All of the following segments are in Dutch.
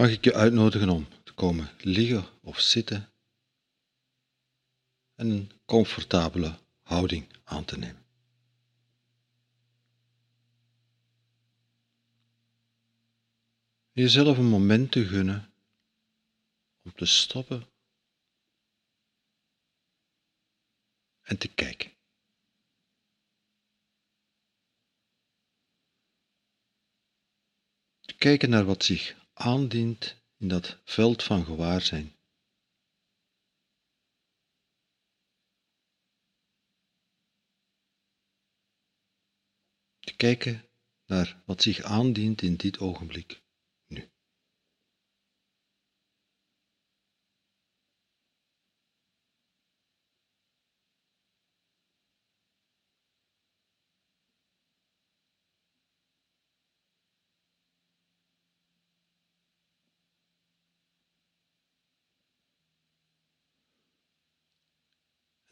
mag ik je uitnodigen om te komen liggen of zitten en een comfortabele houding aan te nemen. Jezelf een moment te gunnen om te stoppen en te kijken. Te kijken naar wat zich aandient in dat veld van gewaarzijn. Te kijken naar wat zich aandient in dit ogenblik.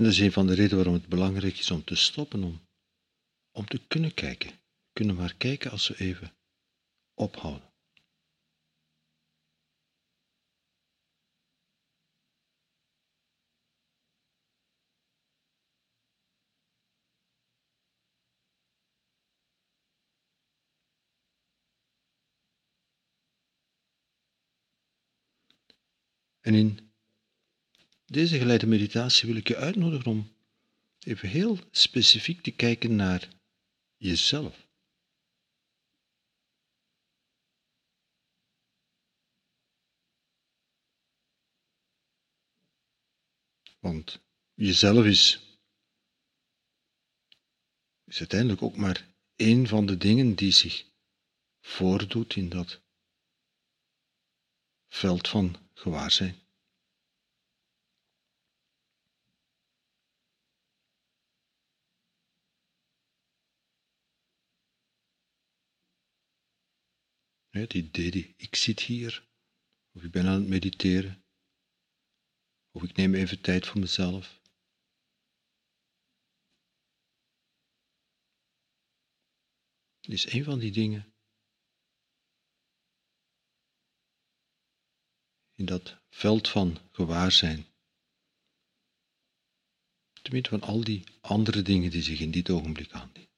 Dat is een van de redenen waarom het belangrijk is om te stoppen, om, om te kunnen kijken. kunnen maar kijken als we even ophouden. En in deze geleide meditatie wil ik je uitnodigen om even heel specifiek te kijken naar jezelf. Want jezelf is, uiteindelijk ook maar één van de dingen die zich voordoet in dat veld van gewaarzijn. Het idee, ik zit hier, of ik ben aan het mediteren, of ik neem even tijd voor mezelf. Het is een van die dingen in dat veld van gewaarzijn. Te midden van al die andere dingen die zich in dit ogenblik aandienen.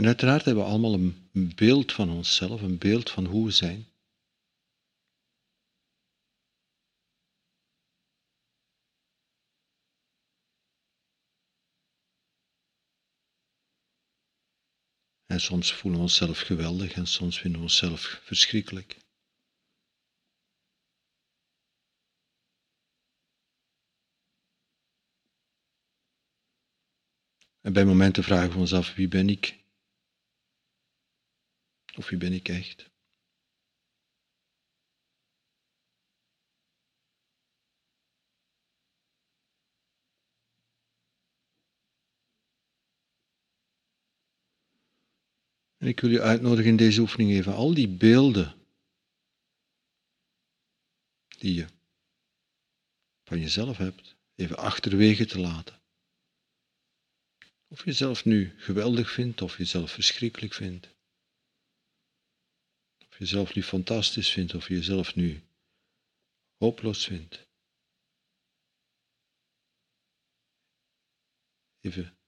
En uiteraard hebben we allemaal een beeld van onszelf, een beeld van hoe we zijn. En soms voelen we onszelf geweldig en soms vinden we onszelf verschrikkelijk. En bij momenten vragen we ons af, wie ben ik? Of wie ben ik echt? En ik wil je uitnodigen in deze oefening even al die beelden die je van jezelf hebt, even achterwege te laten. Of je jezelf nu geweldig vindt of jezelf verschrikkelijk vindt jezelf nu fantastisch vindt of je jezelf nu hopeloos vindt. Even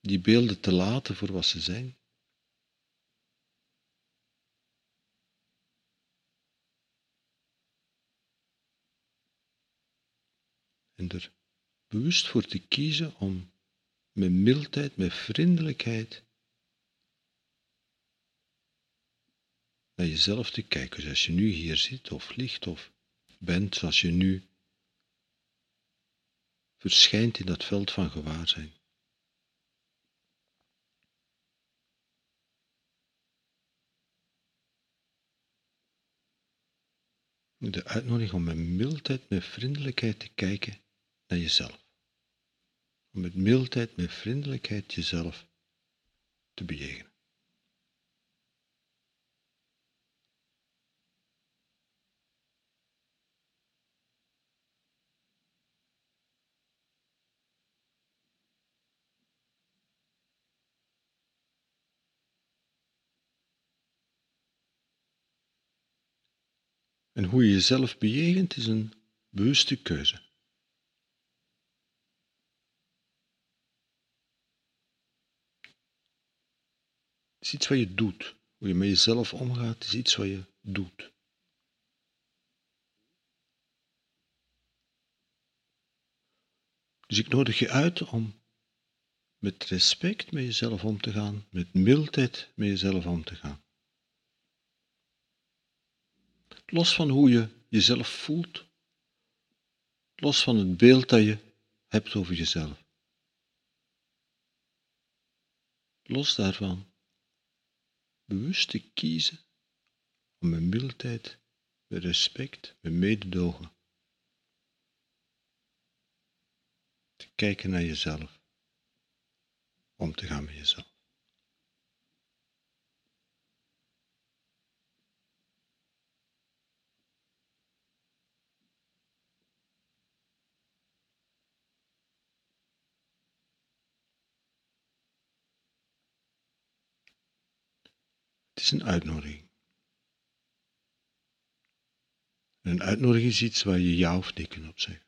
die beelden te laten voor wat ze zijn. En er bewust voor te kiezen om met mildheid, met vriendelijkheid naar jezelf te kijken, zoals je nu hier zit of ligt of bent, zoals je nu verschijnt in dat veld van gewaarzijn. De uitnodiging om met mildheid, met vriendelijkheid te kijken naar jezelf. Om met mildheid, met vriendelijkheid jezelf te bejegenen. En hoe je jezelf bejegent is een bewuste keuze. Het is iets wat je doet. Hoe je met jezelf omgaat, is iets wat je doet. Dus ik nodig je uit om met respect met jezelf om te gaan, met mildheid met jezelf om te gaan. Los van hoe je jezelf voelt, los van het beeld dat je hebt over jezelf. Los daarvan, bewust te kiezen om met mildheid, met respect, met mededogen te kijken naar jezelf om te gaan met jezelf. Een uitnodiging. Een uitnodiging is iets waar je ja of nee kunt op zeggen.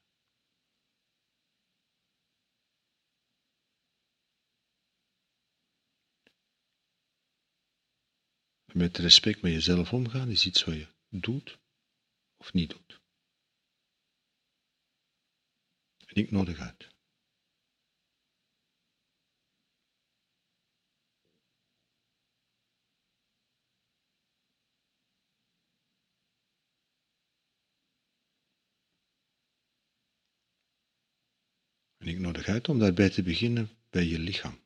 met respect met jezelf omgaan is iets wat je doet of niet doet. En ik nodig uit. Nodig uit om daarbij te beginnen bij je lichaam.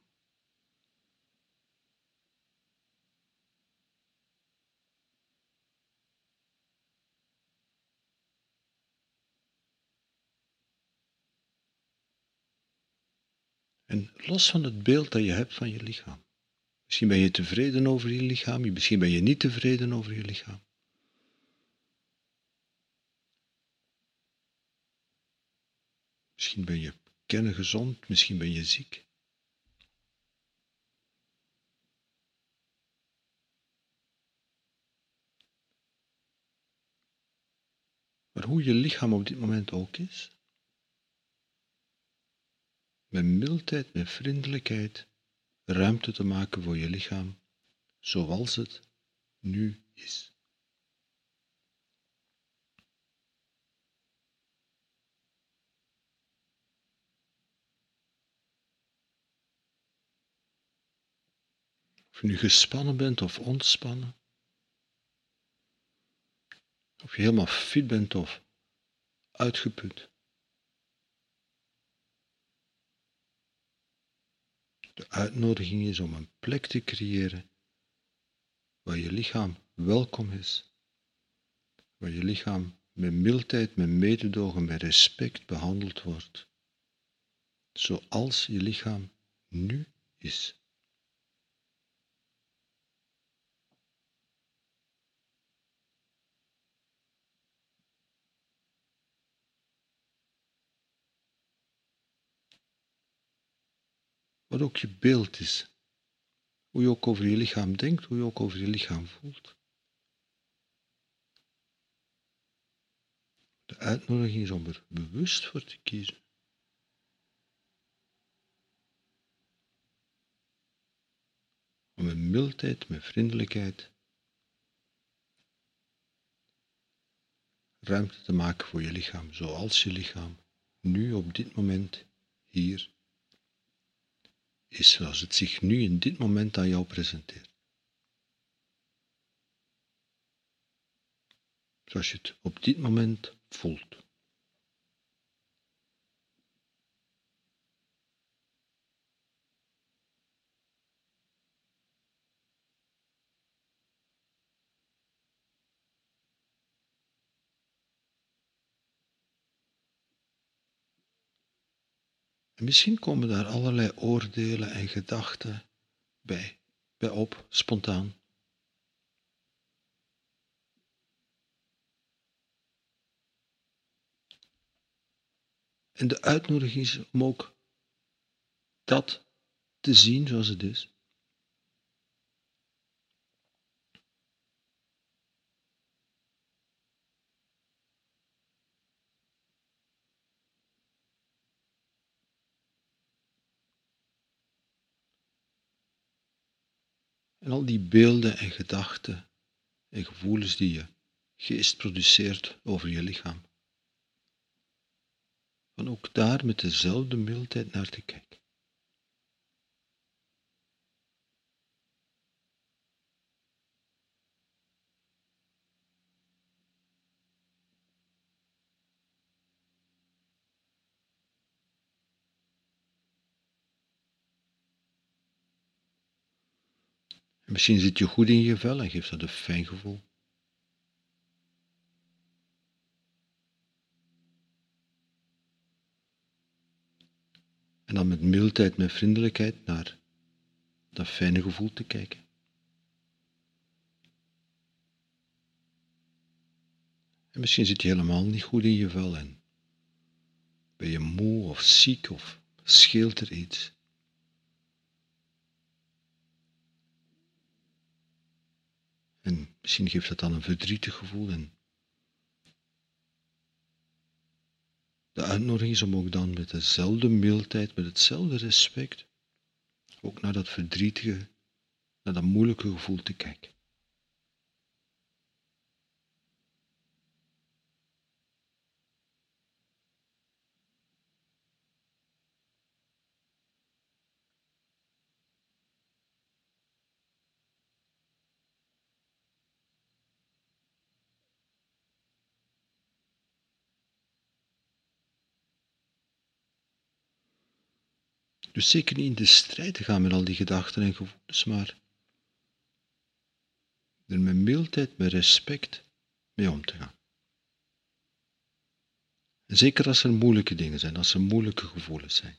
En los van het beeld dat je hebt van je lichaam. Misschien ben je tevreden over je lichaam, misschien ben je niet tevreden over je lichaam. Misschien ben je kerngezond, misschien ben je ziek. Maar hoe je lichaam op dit moment ook is, met mildheid, met vriendelijkheid, ruimte te maken voor je lichaam zoals het nu is. Of je nu gespannen bent of ontspannen, of je helemaal fit bent of uitgeput. De uitnodiging is om een plek te creëren waar je lichaam welkom is, waar je lichaam met mildheid, met mededogen, met respect behandeld wordt, zoals je lichaam nu is. Wat ook je beeld is. Hoe je ook over je lichaam denkt, hoe je ook over je lichaam voelt. De uitnodiging is om er bewust voor te kiezen. Om met mildheid, met vriendelijkheid ruimte te maken voor je lichaam, zoals je lichaam nu op dit moment hier is zoals het zich nu in dit moment aan jou presenteert. Zoals je het op dit moment voelt. En misschien komen daar allerlei oordelen en gedachten bij, bij op, spontaan. En de uitnodiging is om ook dat te zien zoals het is. En al die beelden en gedachten en gevoelens die je geest produceert over je lichaam. Van ook daar met dezelfde mildheid naar te kijken. Misschien zit je goed in je vel en geeft dat een fijn gevoel. En dan met mildheid, met vriendelijkheid naar dat fijne gevoel te kijken. En misschien zit je helemaal niet goed in je vel en ben je moe of ziek of scheelt er iets. En misschien geeft dat dan een verdrietig gevoel. En de uitnodiging is om ook dan met dezelfde mildheid, met hetzelfde respect, ook naar dat verdrietige, naar dat moeilijke gevoel te kijken. Dus zeker niet in de strijd te gaan met al die gedachten en gevoelens, maar er met mildheid, met respect mee om te gaan. Zeker als er moeilijke dingen zijn, als er moeilijke gevoelens zijn.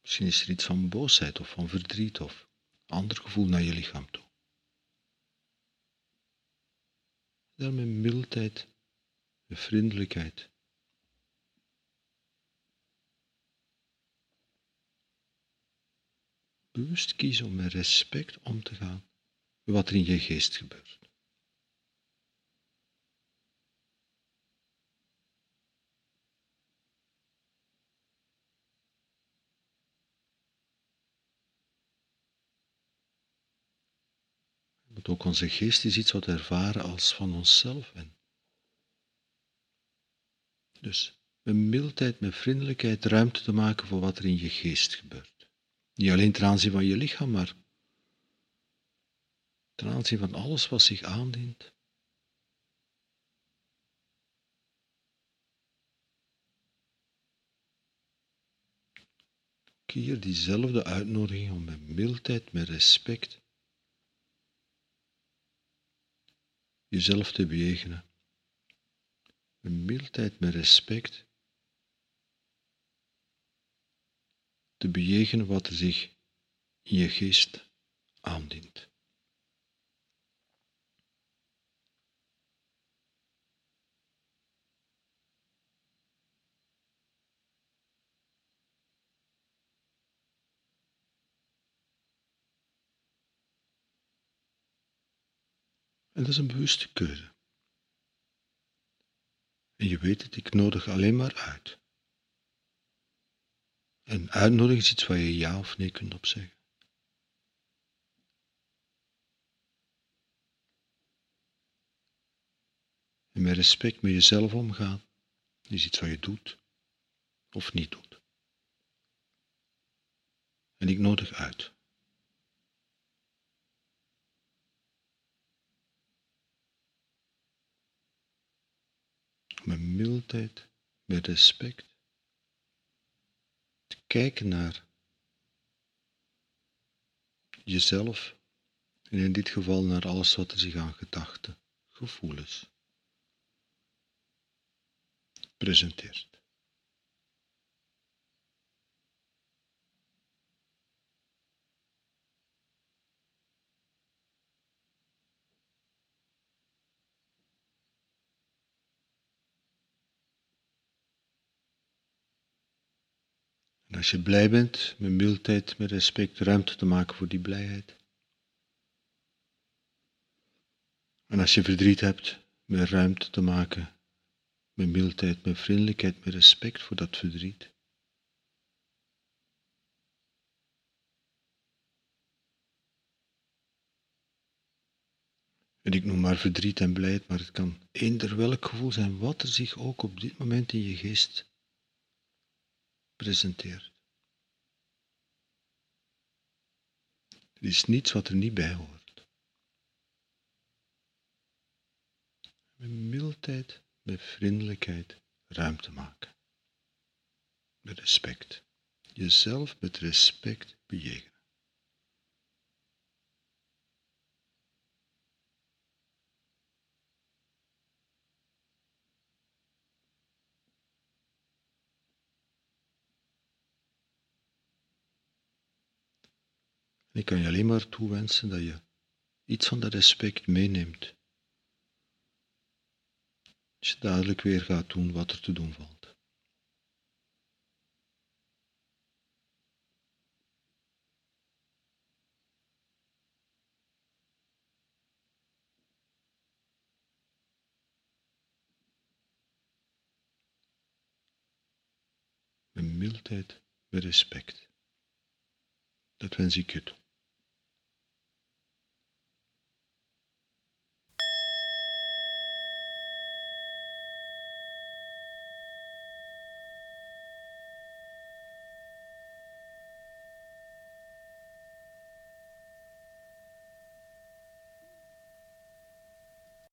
Misschien is er iets van boosheid of van verdriet of ander gevoel naar je lichaam toe. Daar met mildheid de vriendelijkheid. Bewust kiezen om met respect om te gaan wat er in je geest gebeurt. ook onze geest is iets wat ervaren als van onszelf en dus met mildheid, met vriendelijkheid ruimte te maken voor wat er in je geest gebeurt. Niet alleen ten aanzien van je lichaam, maar ten aanzien van alles wat zich aandient. hier diezelfde uitnodiging om met mildheid, met respect jezelf te bejegenen met mildheid, met respect, te bejegenen wat er zich in je geest aandient. En dat is een bewuste keuze. En je weet het, ik nodig alleen maar uit. En uitnodigen is iets waar je ja of nee kunt op zeggen. En met respect met jezelf omgaan is iets wat je doet of niet doet. En ik nodig uit. Met mildheid, met respect, te kijken naar jezelf en in dit geval naar alles wat er zich aan gedachten, gevoelens presenteert. Als je blij bent, met mildheid, met respect, ruimte te maken voor die blijheid. En als je verdriet hebt, met ruimte te maken met mildheid, met vriendelijkheid, met respect voor dat verdriet. En ik noem maar verdriet en blijheid, maar het kan eender welk gevoel zijn wat er zich ook op dit moment in je geest presenteert. Er is niets wat er niet bij hoort. Met mildheid, met vriendelijkheid ruimte maken. Met respect. Jezelf met respect bejegenen. Ik kan je alleen maar toewensen dat je iets van dat respect meeneemt. Als je dadelijk weer gaat doen wat er te doen valt. Met mildheid, met respect. Dat wens ik je toe.